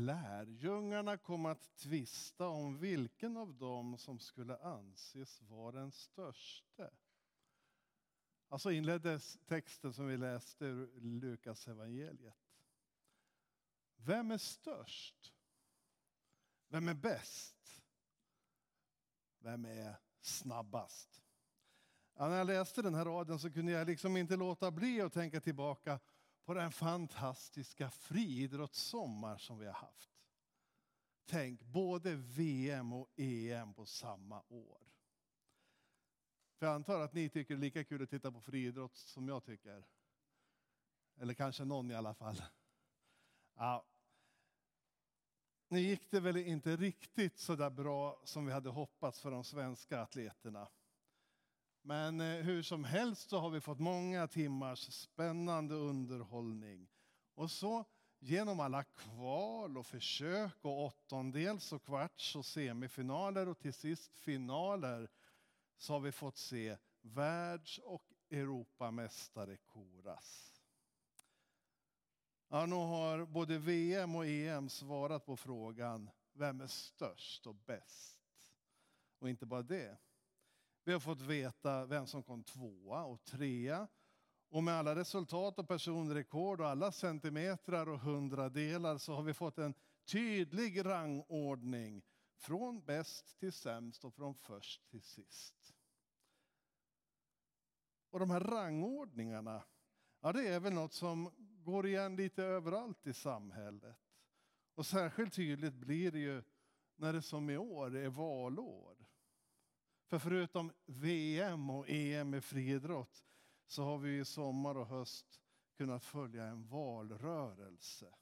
lärjungarna kom att tvista om vilken av dem som skulle anses vara den störste. Alltså inleddes texten som vi läste ur Lukas evangeliet. Vem är störst? Vem är bäst? Vem är snabbast? Ja, när jag läste den här raden så kunde jag liksom inte låta bli att tänka tillbaka på den fantastiska friidrottssommar som vi har haft. Tänk, både VM och EM på samma år. För jag antar att ni tycker det är lika kul att titta på friidrott som jag tycker. Eller kanske någon i alla fall. Ja. Nu gick det väl inte riktigt så där bra som vi hade hoppats för de svenska atleterna. Men eh, hur som helst så har vi fått många timmars spännande underhållning. Och så genom alla kval och försök och åttondels och kvarts och semifinaler och till sist finaler så har vi fått se världs och Europamästare koras. Ja, nu har både VM och EM svarat på frågan vem är störst och bäst? Och inte bara det. Vi har fått veta vem som kom tvåa och trea. Och med alla resultat och personrekord och alla centimetrar och hundradelar så har vi fått en tydlig rangordning från bäst till sämst och från först till sist. Och de här rangordningarna, ja, det är väl något som går igen lite överallt i samhället. Och särskilt tydligt blir det ju när det som i år är valår. För förutom VM och EM i friidrott så har vi i sommar och höst kunnat följa en valrörelse.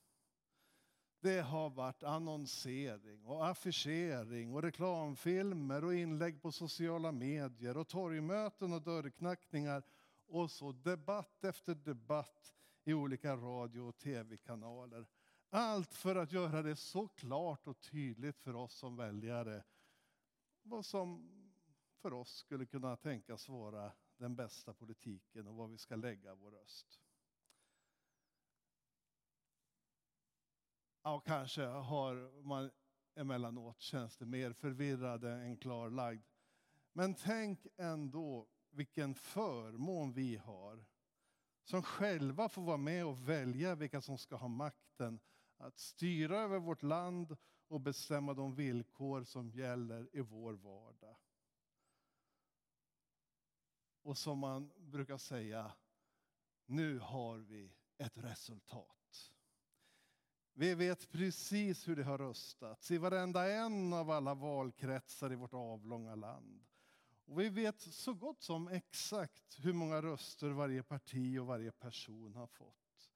Det har varit annonsering och affischering och reklamfilmer och inlägg på sociala medier och torgmöten och dörrknackningar och så debatt efter debatt i olika radio och tv-kanaler. Allt för att göra det så klart och tydligt för oss som väljare vad som för oss skulle kunna tänkas vara den bästa politiken och var vi ska lägga vår röst. Ja, kanske har man emellanåt känns det mer förvirrade än klarlagd. Men tänk ändå vilken förmån vi har som själva får vara med och välja vilka som ska ha makten att styra över vårt land och bestämma de villkor som gäller i vår vardag. Och som man brukar säga, nu har vi ett resultat. Vi vet precis hur det har röstats i varenda en av alla valkretsar i vårt avlånga land. Och vi vet så gott som exakt hur många röster varje parti och varje person har fått.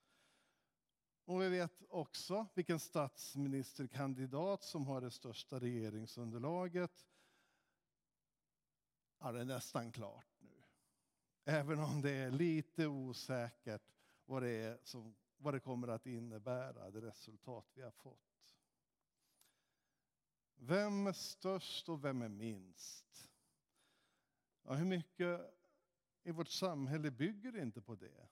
Och vi vet också vilken statsministerkandidat som har det största regeringsunderlaget. Ja, det är nästan klart. Även om det är lite osäkert vad det, är som, vad det kommer att innebära, det resultat vi har fått. Vem är störst och vem är minst? Ja, hur mycket i vårt samhälle bygger inte på det?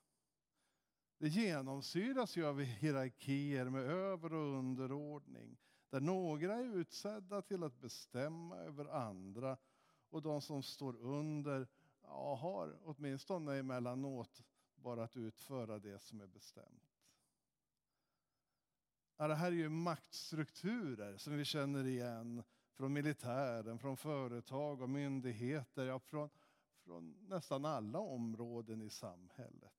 Det genomsyras ju av hierarkier med över och underordning. Där några är utsedda till att bestämma över andra och de som står under ja, har åtminstone emellanåt bara att utföra det som är bestämt. Ja, det här är ju maktstrukturer som vi känner igen från militären, från företag och myndigheter, ja, från, från nästan alla områden i samhället.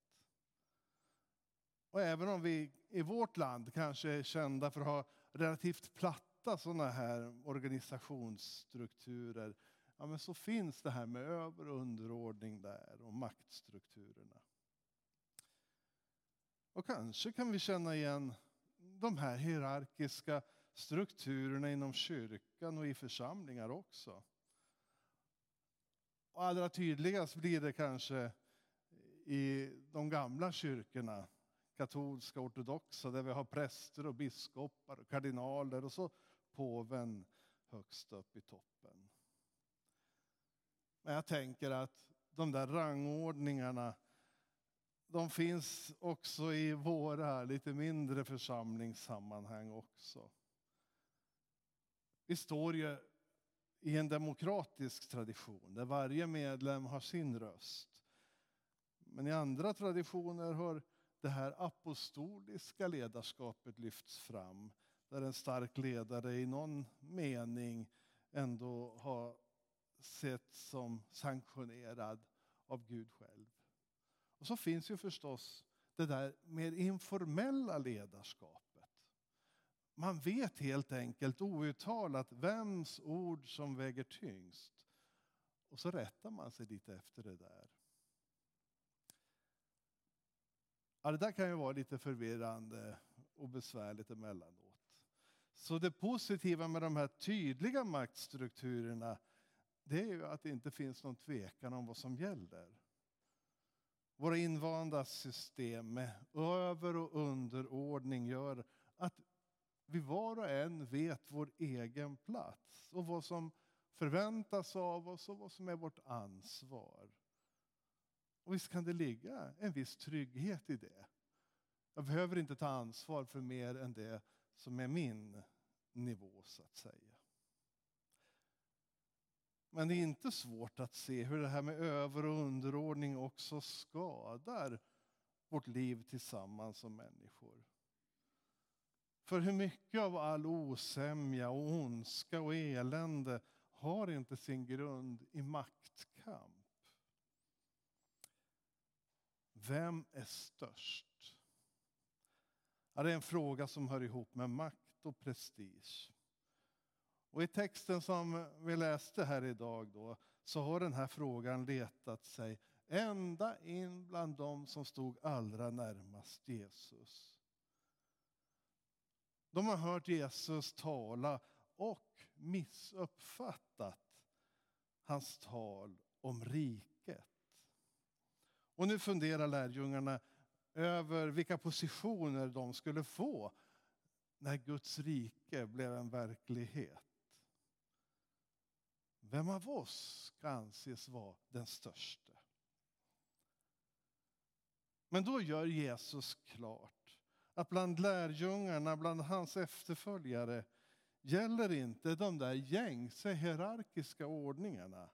Och även om vi i vårt land kanske är kända för att ha relativt platta sådana här organisationsstrukturer ja, men så finns det här med över och underordning där och maktstrukturerna. Och kanske kan vi känna igen de här hierarkiska strukturerna inom kyrkan och i församlingar också. Och allra tydligast blir det kanske i de gamla kyrkorna, katolska, ortodoxa, där vi har präster och biskopar och kardinaler och så påven högst upp i toppen. Men jag tänker att de där rangordningarna, de finns också i våra lite mindre församlingssammanhang också. Vi står ju i en demokratisk tradition där varje medlem har sin röst. Men i andra traditioner har det här apostoliska ledarskapet lyfts fram där en stark ledare i någon mening ändå har sett som sanktionerad av Gud själv. Och så finns ju förstås det där mer informella ledarskapet. Man vet helt enkelt outtalat vems ord som väger tyngst. Och så rättar man sig lite efter det där. Ja, det där kan ju vara lite förvirrande och besvärligt emellanåt. Så det positiva med de här tydliga maktstrukturerna det är ju att det inte finns någon tvekan om vad som gäller. Våra invanda system med över och underordning gör att vi var och en vet vår egen plats och vad som förväntas av oss och vad som är vårt ansvar. Och visst kan det ligga en viss trygghet i det. Jag behöver inte ta ansvar för mer än det som är min nivå, så att säga. Men det är inte svårt att se hur det här med över och underordning också skadar vårt liv tillsammans som människor. För hur mycket av all osämja och ondska och elände har inte sin grund i maktkamp? Vem är störst? Ja, det är en fråga som hör ihop med makt och prestige. Och I texten som vi läste här idag då, så har den här frågan letat sig ända in bland dem som stod allra närmast Jesus. De har hört Jesus tala och missuppfattat hans tal om riket. Och nu funderar lärjungarna över vilka positioner de skulle få när Guds rike blev en verklighet. Vem av oss ska anses vara den största? Men då gör Jesus klart att bland lärjungarna, bland hans efterföljare gäller inte de där gängse hierarkiska ordningarna.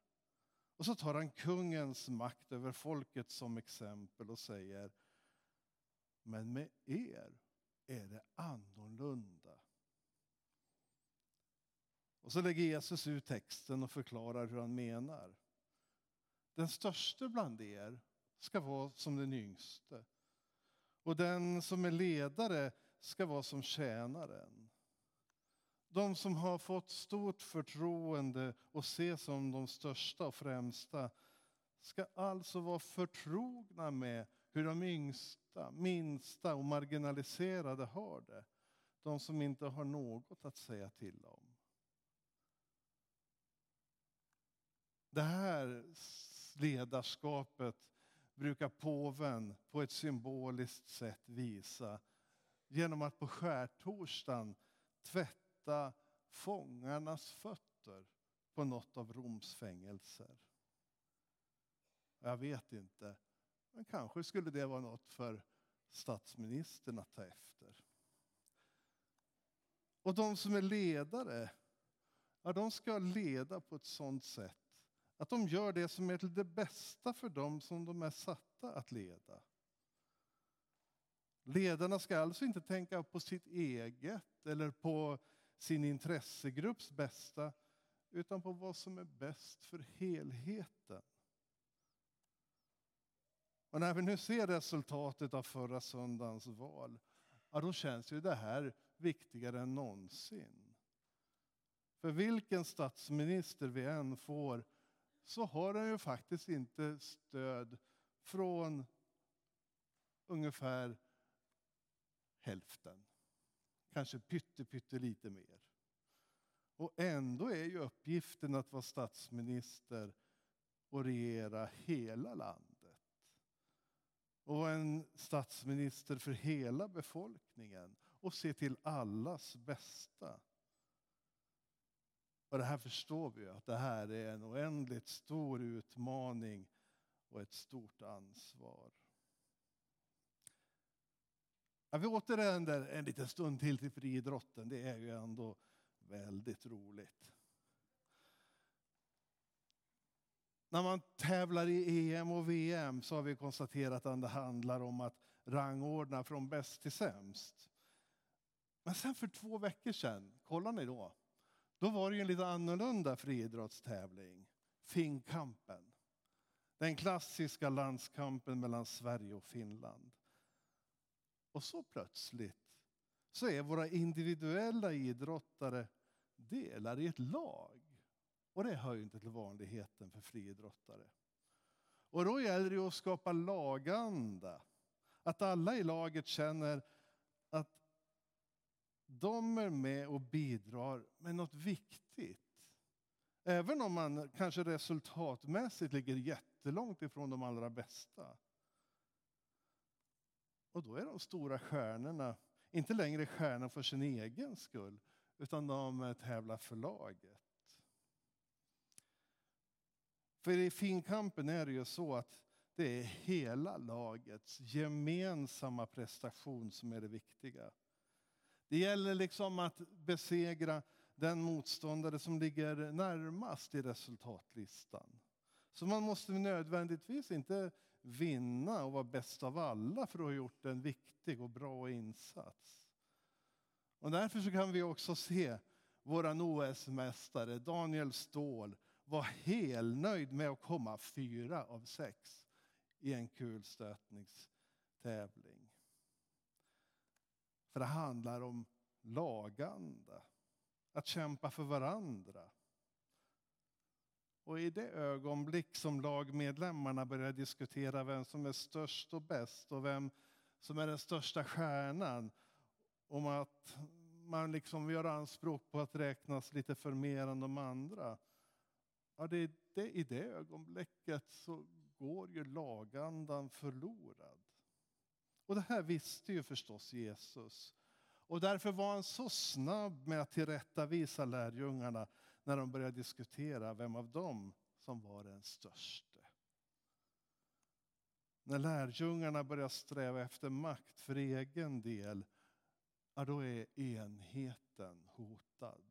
Och så tar han kungens makt över folket som exempel och säger Men med er är det annorlunda. Och så lägger Jesus ut texten och förklarar hur han menar. Den störste bland er ska vara som den yngste. Och den som är ledare ska vara som tjänaren. De som har fått stort förtroende och ses som de största och främsta ska alltså vara förtrogna med hur de yngsta, minsta och marginaliserade har det. De som inte har något att säga till om. Det här ledarskapet brukar påven på ett symboliskt sätt visa genom att på skärtorsdagen tvätta fångarnas fötter på något av Roms fängelser. Jag vet inte, men kanske skulle det vara något för statsministern att ta efter. Och de som är ledare, ja, de ska leda på ett sådant sätt att de gör det som är till det bästa för dem som de är satta att leda. Ledarna ska alltså inte tänka på sitt eget eller på sin intressegrupps bästa utan på vad som är bäst för helheten. Och när vi nu ser resultatet av förra söndagens val, ja, då känns ju det här viktigare än någonsin. För vilken statsminister vi än får så har den ju faktiskt inte stöd från ungefär hälften. Kanske pytte, pytte lite mer. Och ändå är ju uppgiften att vara statsminister och regera hela landet. Och en statsminister för hela befolkningen och se till allas bästa. Och det här förstår vi att det här är en oändligt stor utmaning och ett stort ansvar. Ja, vi återvänder en liten stund till till friidrotten. Det är ju ändå väldigt roligt. När man tävlar i EM och VM så har vi konstaterat att det handlar om att rangordna från bäst till sämst. Men sen för två veckor sedan, kollar ni då? Då var det ju en lite annorlunda friidrottstävling. Finnkampen. Den klassiska landskampen mellan Sverige och Finland. Och så plötsligt så är våra individuella idrottare delar i ett lag. Och det hör ju inte till vanligheten för friidrottare. Och då gäller det att skapa laganda. Att alla i laget känner att de är med och bidrar med något viktigt. Även om man kanske resultatmässigt ligger jättelångt ifrån de allra bästa. Och då är de stora stjärnorna inte längre stjärnor för sin egen skull, utan de tävlar för laget. För i finkampen är det ju så att det är hela lagets gemensamma prestation som är det viktiga. Det gäller liksom att besegra den motståndare som ligger närmast i resultatlistan. Så man måste nödvändigtvis inte vinna och vara bäst av alla för att ha gjort en viktig och bra insats. Och därför så kan vi också se vår OS-mästare Daniel Ståhl var helnöjd med att komma fyra av sex i en kulstötningstävling. För det handlar om laganda, att kämpa för varandra. Och i det ögonblick som lagmedlemmarna börjar diskutera vem som är störst och bäst och vem som är den största stjärnan, om att man liksom gör anspråk på att räknas lite för mer än de andra. Ja, det, det, I det ögonblicket så går ju lagandan förlorad. Och det här visste ju förstås Jesus. Och därför var han så snabb med att tillrättavisa lärjungarna när de började diskutera vem av dem som var den störste. När lärjungarna börjar sträva efter makt för egen del, ja, då är enheten hotad.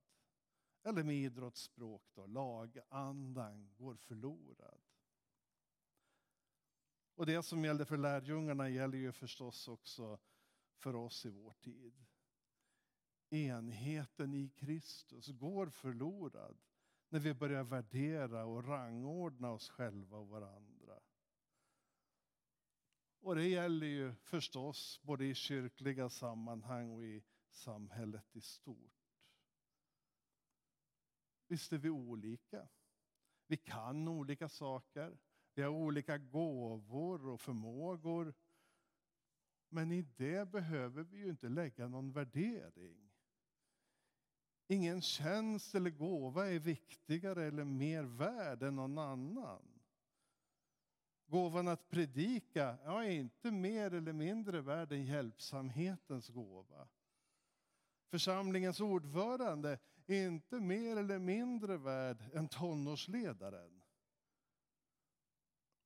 Eller med idrottsspråk då, lagandan går förlorad. Och det som gällde för lärjungarna gäller ju förstås också för oss i vår tid. Enheten i Kristus går förlorad när vi börjar värdera och rangordna oss själva och varandra. Och det gäller ju förstås både i kyrkliga sammanhang och i samhället i stort. Visst är vi olika. Vi kan olika saker. Vi har olika gåvor och förmågor. Men i det behöver vi ju inte lägga någon värdering. Ingen tjänst eller gåva är viktigare eller mer värd än någon annan. Gåvan att predika ja, är inte mer eller mindre värd än hjälpsamhetens gåva. Församlingens ordförande är inte mer eller mindre värd än tonårsledaren.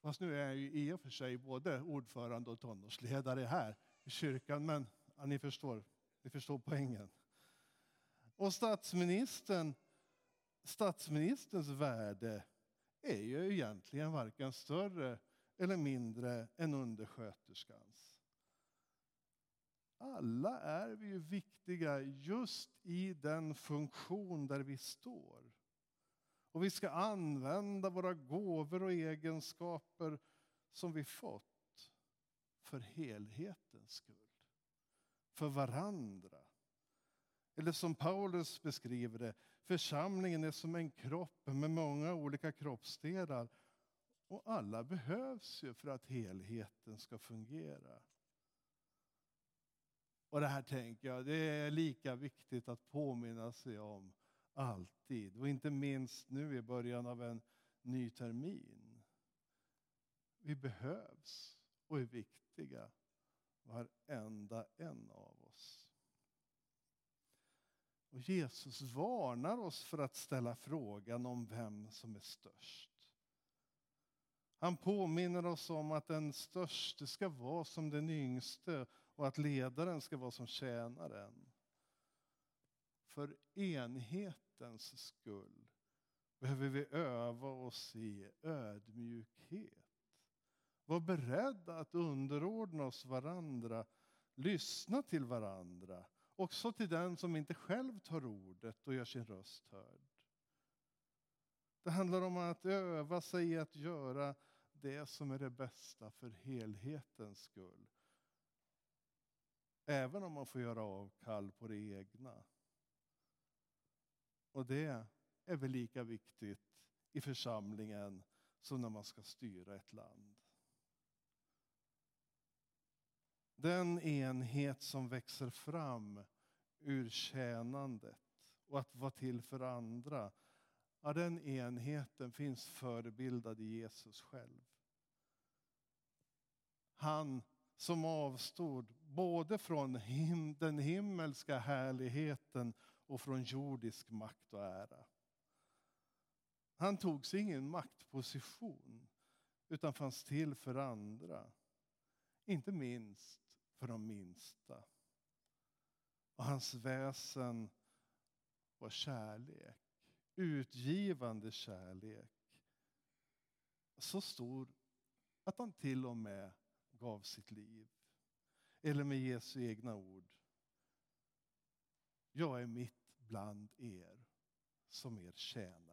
Fast nu är jag ju i och för sig både ordförande och tonårsledare här i kyrkan, men ja, ni, förstår, ni förstår poängen. Och statsministern, statsministerns värde är ju egentligen varken större eller mindre än undersköterskans. Alla är vi ju viktiga just i den funktion där vi står. Och vi ska använda våra gåvor och egenskaper som vi fått för helhetens skull. För varandra. Eller som Paulus beskriver det, församlingen är som en kropp med många olika kroppsdelar. Och alla behövs ju för att helheten ska fungera. Och det här tänker jag, det är lika viktigt att påminna sig om alltid. Och inte minst nu i början av en ny termin. Vi behövs och är viktiga, varenda en av oss. Och Jesus varnar oss för att ställa frågan om vem som är störst. Han påminner oss om att den störste ska vara som den yngste och att ledaren ska vara som tjänaren för enhetens skull behöver vi öva oss i ödmjukhet. Var beredda att underordna oss varandra, lyssna till varandra, också till den som inte själv tar ordet och gör sin röst hörd. Det handlar om att öva sig i att göra det som är det bästa för helhetens skull. Även om man får göra avkall på det egna. Och det är väl lika viktigt i församlingen som när man ska styra ett land. Den enhet som växer fram ur tjänandet och att vara till för andra, ja, den enheten finns förebildad i Jesus själv. Han som avstod både från den himmelska härligheten och från jordisk makt och ära. Han tog sig ingen maktposition utan fanns till för andra. Inte minst för de minsta. Och hans väsen var kärlek, utgivande kärlek. Så stor att han till och med gav sitt liv. Eller med Jesu egna ord. Jag är mitt bland er som er tjänare.